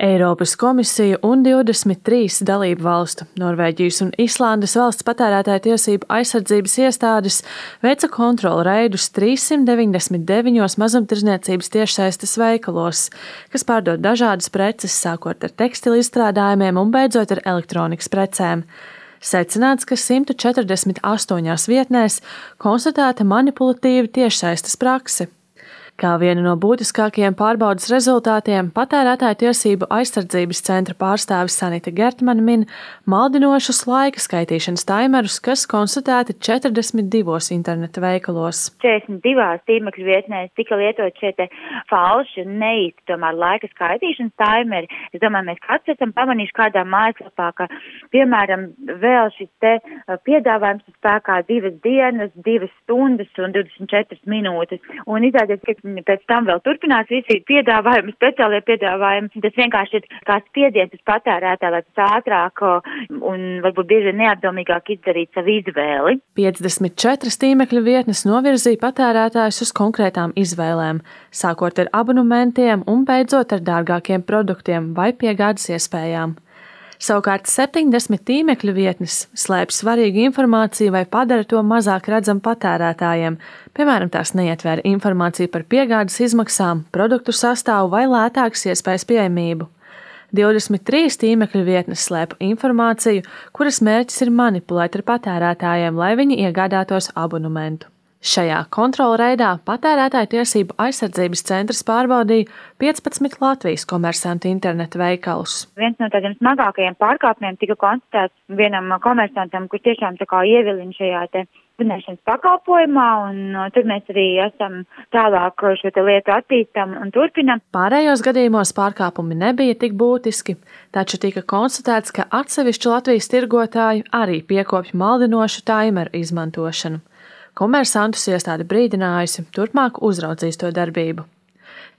Eiropas komisija un 23 dalību valstu, Norvēģijas un Islandes valsts patērētāju tiesību aizsardzības iestādes veica kontrolu reidus 399 mazumtirdzniecības tiešsaistes veikalos, kas pārdod dažādas preces, sākot ar tekstilu izstrādājumiem un beidzot ar elektronikas precēm. Secināts, ka 148 vietnēs konstatēta manipulatīva tiešsaistes prakse. Kā vienu no būtiskākajiem pārbaudas rezultātiem patērētāju tiesību aizsardzības centra pārstāvis Sanita Gertmana min maldinošus laika skaitīšanas taimerus, kas konstatēti 42 interneta veikalos. 42 tīmekļu vietnēs tika lietot šie falši un neīsti tomēr laika skaitīšanas taimeri. Es domāju, mēs kāds esam pamanījuši kādā mājaslapā, ka, piemēram, vēl šis te piedāvājums spēkā divas dienas, divas stundas un 24 minūtes. Un izrādies, ka pēc tam vēl turpinās visi piedāvājumi, speciālie piedāvājumi. Tas vienkārši ir kā spiediens uz patērētāju, lai tas ātrāk un varbūt bieži neapdomīgāk izdarītu savu izvēli. 54 tīmekļa vietnes novirzīja patērētājus uz konkrētām izvēlēm, sākot ar abonementiem un beidzot ar dārgākiem produktiem vai piegādes iespējām. Savukārt 70 tīmekļa vietnes slēpj svarīgu informāciju vai padara to mazāk redzamu patērētājiem. Piemēram, tās neietver informāciju par piegādes izmaksām, produktu sastāvu vai lētākas iespējas pieejamību. 23 tīmekļa vietnes slēp informāciju, kuras mērķis ir manipulēt ar patērētājiem, lai viņi iegādātos abonementu. Šajā kontrolreidā patērētāju tiesību aizsardzības centrs pārbaudīja 15 Latvijas komersantu internetu veikalus. Viens no tādiem smagākajiem pārkāpumiem tika konstatēts vienam komersantam, kurš tiešām tā kā ievilina šajā te zināšanas pakalpojumā, un uh, tur mēs arī esam tālāk šo te lietu attīstam un turpinam. Pārējos gadījumos pārkāpumi nebija tik būtiski, taču tika konstatēts, ka atsevišķi Latvijas tirgotāji arī piekopja maldinošu taimeru izmantošanu. Komersantus iestāde brīdinājusi, turpmāk uzraudzīs to darbību.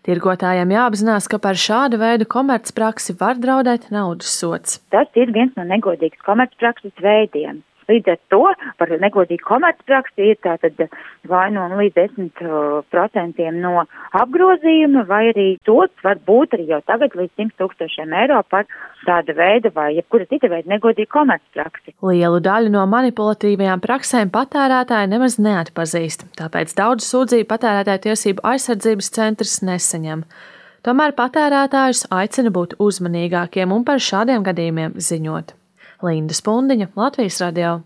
Tirgotājiem jāapzinās, ka par šādu veidu komercpraksi var draudēt naudas sots. Tas ir viens no negodīgas komercprakses veidiem. Līdz ar to par negodīgu komercpraksi ir tātad vai nu no līdz 10% no apgrozījuma, vai arī sots var būt arī jau tagad līdz 100 tūkstošiem eiro par tāda veida vai jebkura cita veida negodīgu komercpraksi. Lielu daļu no manipulatīvajām praksēm patērētāji nemaz neatpazīst, tāpēc daudz sūdzību patērētāju tiesību aizsardzības centrs nesaņem. Tomēr patērētājus aicina būt uzmanīgākiem un par šādiem gadījumiem ziņot. Linda Spundiņa, Latvijas radio.